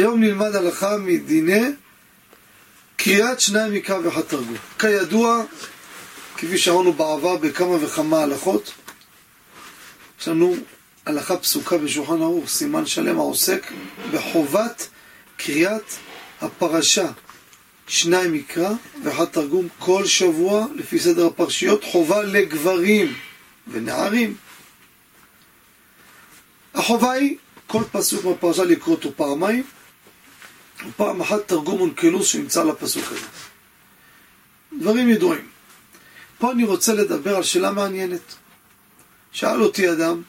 היום נלמד הלכה מדיני קריאת שניים מקרא תרגום. כידוע, כפי שאמרנו בעבר בכמה וכמה הלכות, יש לנו הלכה פסוקה בשולחן ערוך, סימן שלם העוסק בחובת קריאת הפרשה שניים מקרא ואחד תרגום כל שבוע לפי סדר הפרשיות, חובה לגברים ונערים. החובה היא כל פסוק בפרשה לקרוא אותו פעמיים, ופעם אחת תרגום אונקלוס שנמצא לפסוק הזה. דברים ידועים. פה אני רוצה לדבר על שאלה מעניינת. שאל אותי אדם,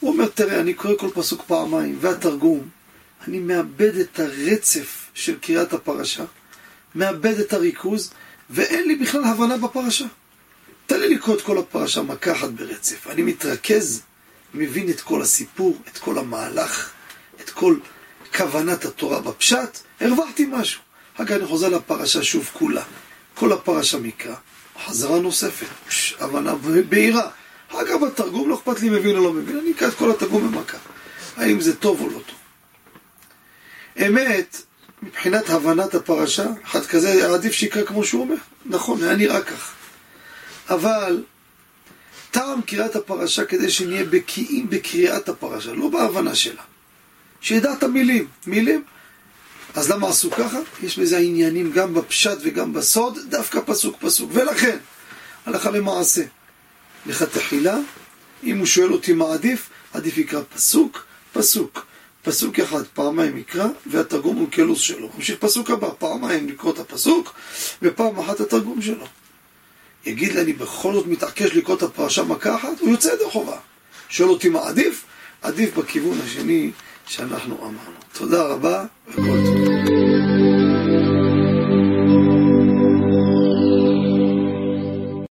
הוא אומר, תראה, אני קורא כל פסוק פעמיים, והתרגום, אני מאבד את הרצף של קריאת הפרשה, מאבד את הריכוז, ואין לי בכלל הבנה בפרשה. תן לי לקרוא את כל הפרשה מכה ברצף. אני מתרכז, מבין את כל הסיפור, את כל המהלך, את כל כוונת התורה בפשט, הרווחתי משהו. אחר כך אני חוזר לפרשה שוב כולה. כל הפרשה מקרא. חזרה נוספת, פש, הבנה בהירה. אחר כך בתרגום לא אכפת לי מבין או לא מבין, אני אקרא את כל התרגום במכה. האם זה טוב או לא טוב. אמת, מבחינת הבנת הפרשה, אחד כזה עדיף שיקרא כמו שהוא אומר. נכון, היה נראה כך. אבל טעם קריאת הפרשה כדי שנהיה בקיאים בקריאת הפרשה, לא בהבנה שלה. שידע את המילים. מילים. אז למה עשו ככה? יש בזה עניינים גם בפשט וגם בסוד, דווקא פסוק פסוק. ולכן, הלכה למעשה, לכתחילה, אם הוא שואל אותי מה עדיף, עדיף יקרא פסוק, פסוק. פסוק אחד, פעמיים יקרא, והתרגום הוא קלוס שלו. ממשיך פסוק הבא, פעמיים לקרוא את הפסוק, ופעם אחת התרגום שלו. יגיד לי, אני בכל זאת מתעקש לקרוא את הפרשה מכה אחת, הוא יוצא ידי חובה. שואל אותי מה עדיף? עדיף בכיוון השני שאנחנו אמרנו. תודה רבה וכל טוב.